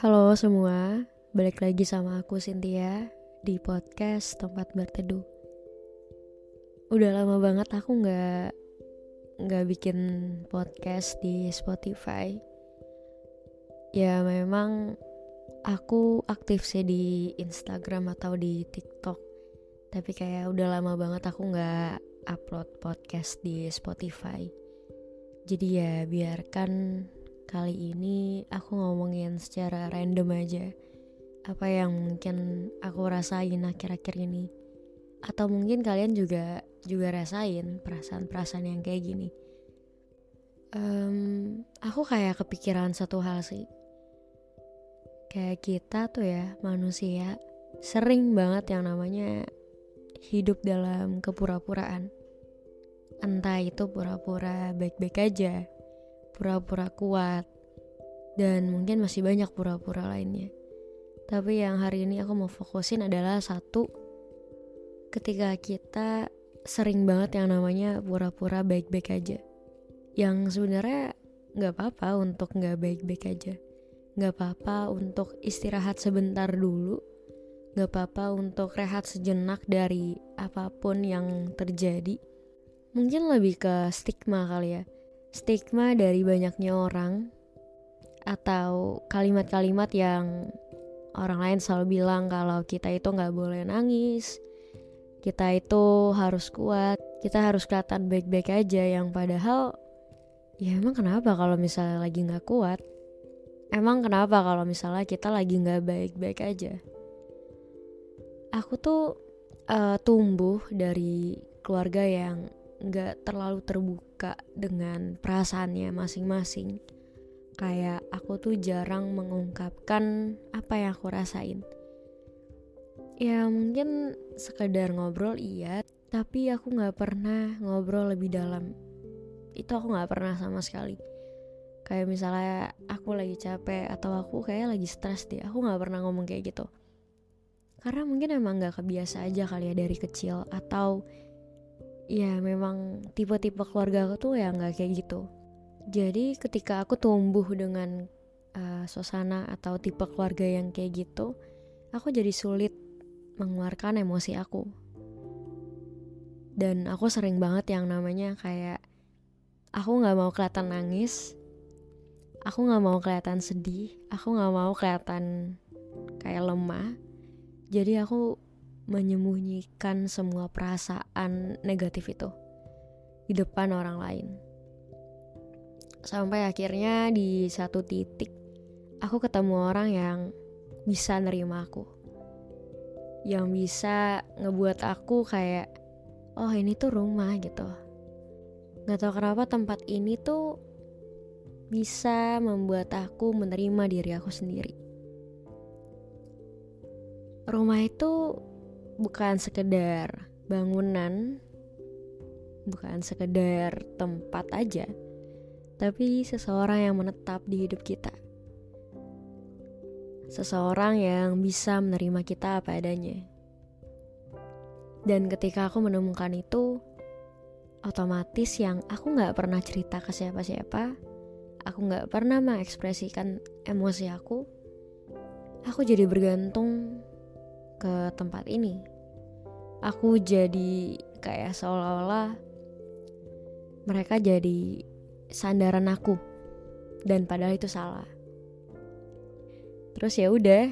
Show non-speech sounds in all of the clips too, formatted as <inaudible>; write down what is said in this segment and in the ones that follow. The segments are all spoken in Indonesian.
Halo semua, balik lagi sama aku Cynthia di podcast tempat berteduh. Udah lama banget aku nggak nggak bikin podcast di Spotify. Ya memang aku aktif sih di Instagram atau di TikTok. Tapi kayak udah lama banget aku nggak upload podcast di Spotify. Jadi ya biarkan kali ini aku ngomongin secara random aja. Apa yang mungkin aku rasain akhir-akhir ini. Atau mungkin kalian juga juga rasain perasaan-perasaan yang kayak gini. Um, aku kayak kepikiran satu hal sih. Kayak kita tuh ya manusia sering banget yang namanya hidup dalam kepura-puraan. Entah itu pura-pura baik-baik aja pura-pura kuat, dan mungkin masih banyak pura-pura lainnya. Tapi yang hari ini aku mau fokusin adalah satu, ketika kita sering banget yang namanya pura-pura baik-baik aja. Yang sebenarnya nggak apa-apa untuk nggak baik-baik aja. Nggak apa-apa untuk istirahat sebentar dulu. Nggak apa-apa untuk rehat sejenak dari apa pun yang terjadi. Mungkin lebih ke stigma kali ya stigma dari banyaknya orang atau kalimat-kalimat yang orang lain selalu bilang kalau kita itu nggak boleh nangis, kita itu harus kuat, kita harus kelihatan baik-baik aja yang padahal ya emang kenapa kalau misalnya lagi nggak kuat? Emang kenapa kalau misalnya kita lagi nggak baik-baik aja? Aku tuh uh, tumbuh dari keluarga yang nggak terlalu terbuka dengan perasaannya masing-masing. Kayak aku tuh jarang mengungkapkan apa yang aku rasain. Ya mungkin sekedar ngobrol iya, tapi aku nggak pernah ngobrol lebih dalam. Itu aku nggak pernah sama sekali. Kayak misalnya aku lagi capek atau aku kayak lagi stres deh, aku nggak pernah ngomong kayak gitu. Karena mungkin emang nggak kebiasa aja kali ya dari kecil atau ya memang tipe-tipe keluarga aku tuh ya nggak kayak gitu. Jadi ketika aku tumbuh dengan uh, suasana atau tipe keluarga yang kayak gitu aku jadi sulit mengeluarkan emosi aku. Dan aku sering banget yang namanya kayak aku nggak mau kelihatan nangis aku nggak mau kelihatan sedih aku nggak mau kelihatan kayak lemah. Jadi aku menyembunyikan semua perasaan negatif itu di depan orang lain. Sampai akhirnya di satu titik aku ketemu orang yang bisa nerima aku. Yang bisa ngebuat aku kayak oh ini tuh rumah gitu. Gak tau kenapa tempat ini tuh bisa membuat aku menerima diri aku sendiri. Rumah itu bukan sekedar bangunan, bukan sekedar tempat aja, tapi seseorang yang menetap di hidup kita. Seseorang yang bisa menerima kita apa adanya. Dan ketika aku menemukan itu, otomatis yang aku gak pernah cerita ke siapa-siapa, aku gak pernah mengekspresikan emosi aku, aku jadi bergantung ke tempat ini. Aku jadi kayak seolah-olah mereka jadi sandaran aku dan padahal itu salah. Terus ya udah,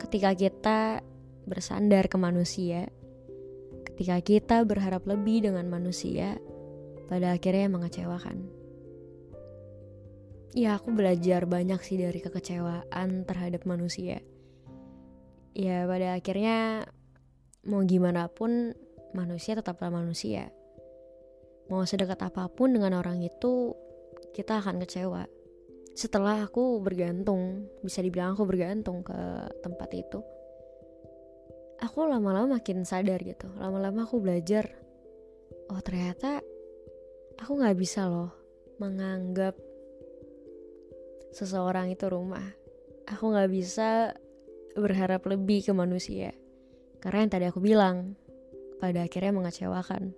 ketika kita bersandar ke manusia, ketika kita berharap lebih dengan manusia, pada akhirnya mengecewakan. Ya aku belajar banyak sih dari kekecewaan terhadap manusia ya pada akhirnya mau gimana pun manusia tetaplah manusia. Mau sedekat apa pun dengan orang itu kita akan kecewa. Setelah aku bergantung bisa dibilang aku bergantung ke tempat itu aku lama-lama makin sadar gitu. Lama-lama aku belajar oh ternyata aku nggak bisa loh menganggap seseorang itu rumah. Aku nggak bisa berharap lebih ke manusia karena yang tadi aku bilang pada akhirnya mengecewakan.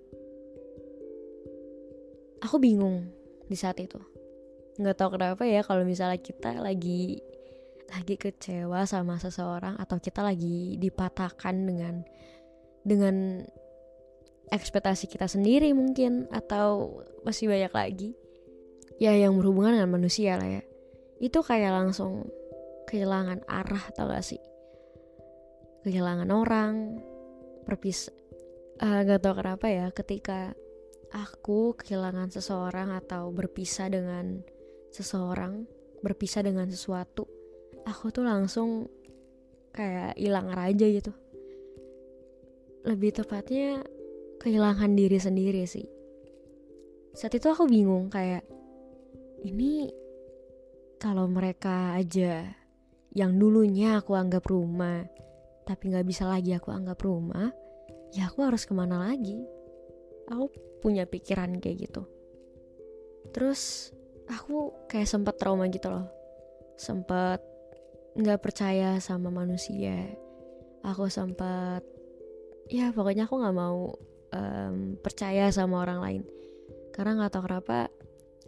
Aku bingung di saat itu. Nggak tahu kenapa ya kalau misalnya kita lagi lagi kecewa sama seseorang atau kita lagi dipatahkan dengan dengan ekspektasi kita sendiri mungkin atau masih banyak lagi ya yang berhubungan dengan manusia lah ya. Itu kayak langsung kehilangan arah atau gak sih kehilangan orang perpis uh, gak tau kenapa ya ketika aku kehilangan seseorang atau berpisah dengan seseorang berpisah dengan sesuatu aku tuh langsung kayak hilang raja gitu. Lebih tepatnya kehilangan diri sendiri sih. Saat itu aku bingung kayak ini kalau mereka aja yang dulunya aku anggap rumah tapi nggak bisa lagi aku anggap rumah ya aku harus ke mana lagi? Aku punya pikiran kayak gitu. Terus aku kayak sempat trauma gitu loh. Sempat nggak percaya sama manusia. Aku sempat ya pokoknya aku nggak mau um, percaya sama orang lain. Karena nggak tahu kenapa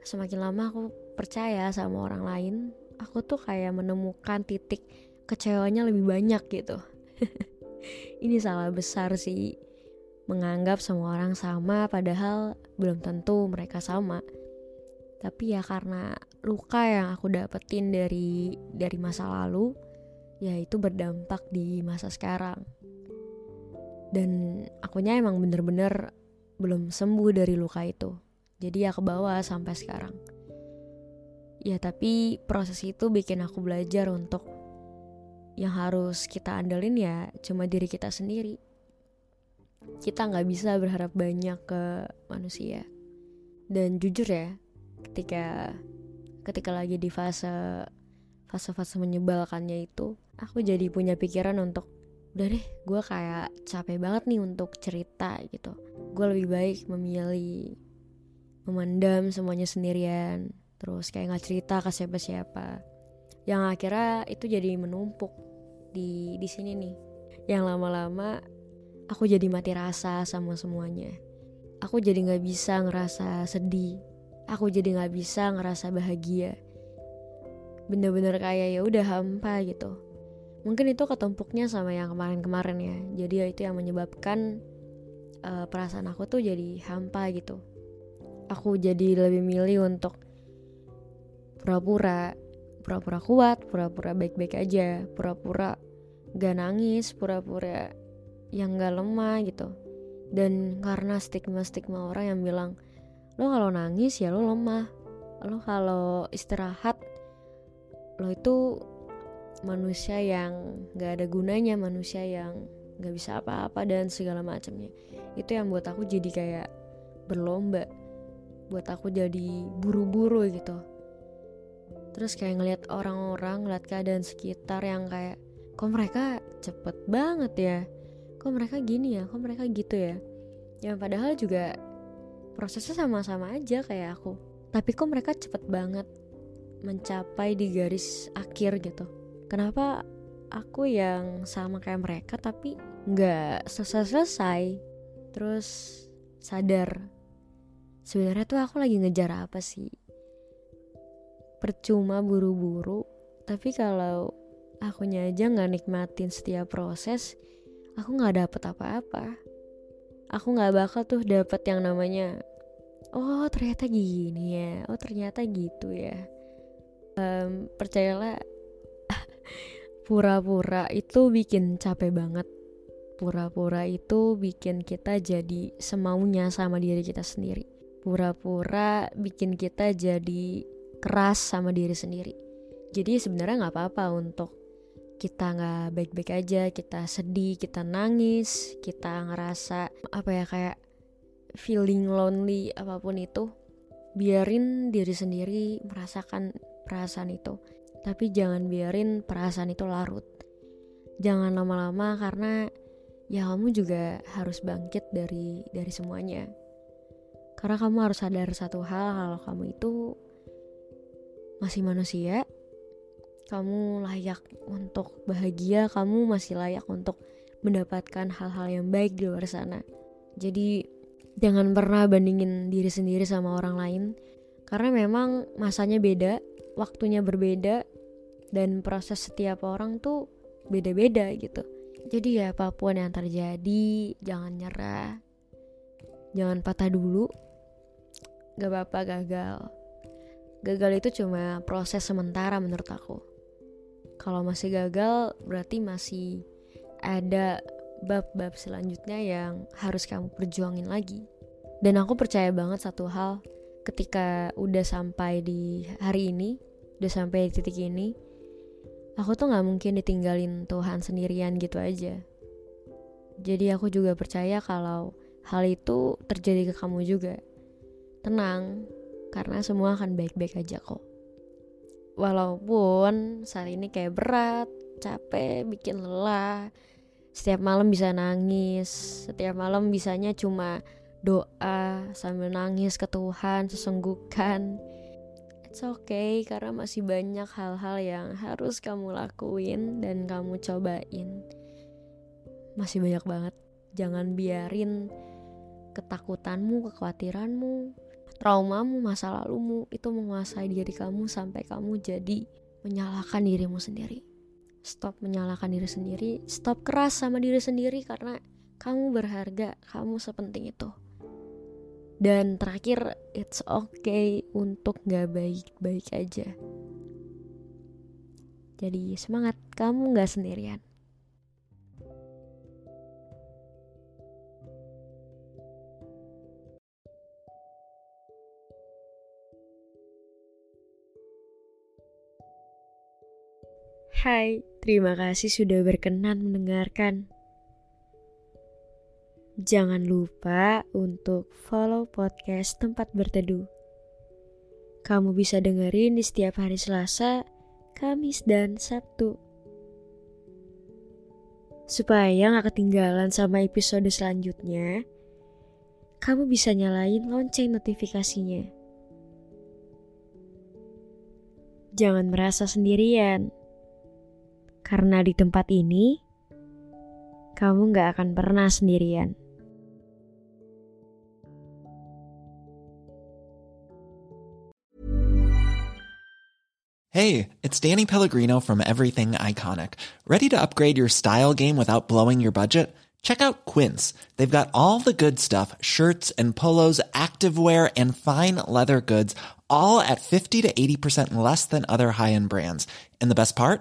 semakin lama aku percaya sama orang lain aku tuh kayak menemukan titik kecewanya lebih banyak gitu <laughs> ini salah besar sih. Menganggap semua orang sama padahal belum tentu mereka sama. Tapi ya karena luka yang aku dapetin dari dari masa lalu ya itu berdampak di masa sekarang. Dan akunya emang bener-bener belum sembuh dari luka itu. Jadi ya ke bawah sampai sekarang. Ya tapi proses itu bikin aku belajar untuk yang harus kita andelin ya cuma diri kita sendiri. Kita nggak bisa berharap banyak ke manusia. Dan jujur ya ketika ketika lagi di fase fase-fase menyebalkannya itu aku jadi punya pikiran untuk udah deh gue kayak capek banget nih untuk cerita gitu. Gue lebih baik memilih memendam semuanya sendirian terus kayak nggak cerita ke siapa-siapa. Yang akhirnya itu jadi menumpuk di di sini nih. Yang lama-lama aku jadi mati rasa sama semuanya. Aku jadi nggak bisa ngerasa sedih. Aku jadi nggak bisa ngerasa bahagia. Bener-bener kayak ya udah hampa gitu. Mungkin itu ketumpuknya sama yang kemarin-kemarin ya. Jadi ya itu yang menyebabkan uh, perasaan aku tuh jadi hampa gitu. Aku jadi lebih milih untuk pura-pura pura-pura kuat pura-pura baik-baik aja pura-pura gak nangis pura-pura yang gak lemah gitu. Dan karena stigma-stigma orang yang bilang lo kalau nangis ya lo lemah. Lo kalau istirahat lo itu manusia yang gak ada gunanya manusia yang gak bisa apa-apa dan segala macamnya. Itu yang buat aku jadi kayak berlomba buat aku jadi buru-buru gitu. Terus kayak ngeliat orang-orang ngeliat keadaan sekitar yang kayak kok mereka cepet banget ya? Kok mereka gini ya? Kok mereka gitu ya? Yang padahal juga prosesnya sama-sama aja kayak aku. Tapi kok mereka cepet banget mencapai di garis akhir gitu? Kenapa aku yang sama kayak mereka tapi nggak selesai-selesai? Terus sadar sebenarnya tuh aku lagi ngejar apa sih? Percuma buru-buru tapi kalau akunya aja nggak nikmatin setiap proses aku nggak dapet apa-apa. Aku nggak bakal tuh dapet yang namanya oh ternyata gini ya oh ternyata gitu ya. Um, percayalah <laughs> pura-pura itu bikin capek banget. Pura-pura itu bikin kita jadi semaunya sama diri kita sendiri. Pura-pura bikin kita jadi keras sama diri sendiri. Jadi sebenarnya nggak apa-apa untuk kita nggak baik-baik aja kita sedih kita nangis kita ngerasa apa ya kayak feeling lonely apa pun itu biarin diri sendiri merasakan perasaan itu. Tapi jangan biarin perasaan itu larut. Jangan lama-lama karena ya kamu juga harus bangkit dari dari semuanya. Karena kamu harus sadar satu hal kalau kamu itu masih manusia kamu layak untuk bahagia kamu masih layak untuk mendapatkan hal-hal yang baik di luar sana. Jadi jangan pernah bandingin diri sendiri sama orang lain karena memang masanya beda waktunya berbeda dan proses setiap orang tuh beda-beda gitu. Jadi ya apa pun yang terjadi jangan nyerah jangan patah dulu gak apa-apa gagal. Gagal itu cuma proses sementara menurut aku kalau masih gagal berarti masih ada bab-bab selanjutnya yang harus kamu perjuangin lagi. Dan aku percaya banget satu hal ketika udah sampai di hari ini udah sampai di titik ini aku tuh nggak mungkin ditinggalin Tuhan sendirian gitu aja. Jadi aku juga percaya kalau hal itu terjadi ke kamu juga. Tenang karena semua akan baik-baik aja kok walaupun saat ini kayak berat capek bikin lelah. Setiap malam bisa nangis. Setiap malam bisanya cuma doa sambil nangis ke Tuhan sesenggukan. It's okay karena masih banyak hal-hal yang harus kamu lakuin dan kamu cobain. Masih banyak banget. Jangan biarin ketakutanmu kekhawatiranmu traumamu masa lalumu itu menguasai diri kamu sampai kamu jadi menyalahkan dirimu sendiri stop menyalahkan diri sendiri, stop keras sama diri sendiri karena kamu berharga, kamu sepenting itu. Dan terakhir, it's okay untuk gak baik-baik aja. Jadi semangat, kamu gak sendirian. Hai, terima kasih sudah berkenan mendengarkan. Jangan lupa untuk follow podcast Tempat Berteduh. Kamu bisa dengerin di setiap hari Selasa, Kamis, dan Sabtu. Supaya gak ketinggalan sama episode selanjutnya, kamu bisa nyalain lonceng notifikasinya. Jangan merasa sendirian karena di tempat ini, kamu gak akan pernah sendirian. Hey, it's Danny Pellegrino from Everything Iconic. Ready to upgrade your style game without blowing your budget? Check out Quince. They've got all the good stuff shirts and polos, activewear, and fine leather goods, all at 50 to 80% less than other high end brands. And the best part?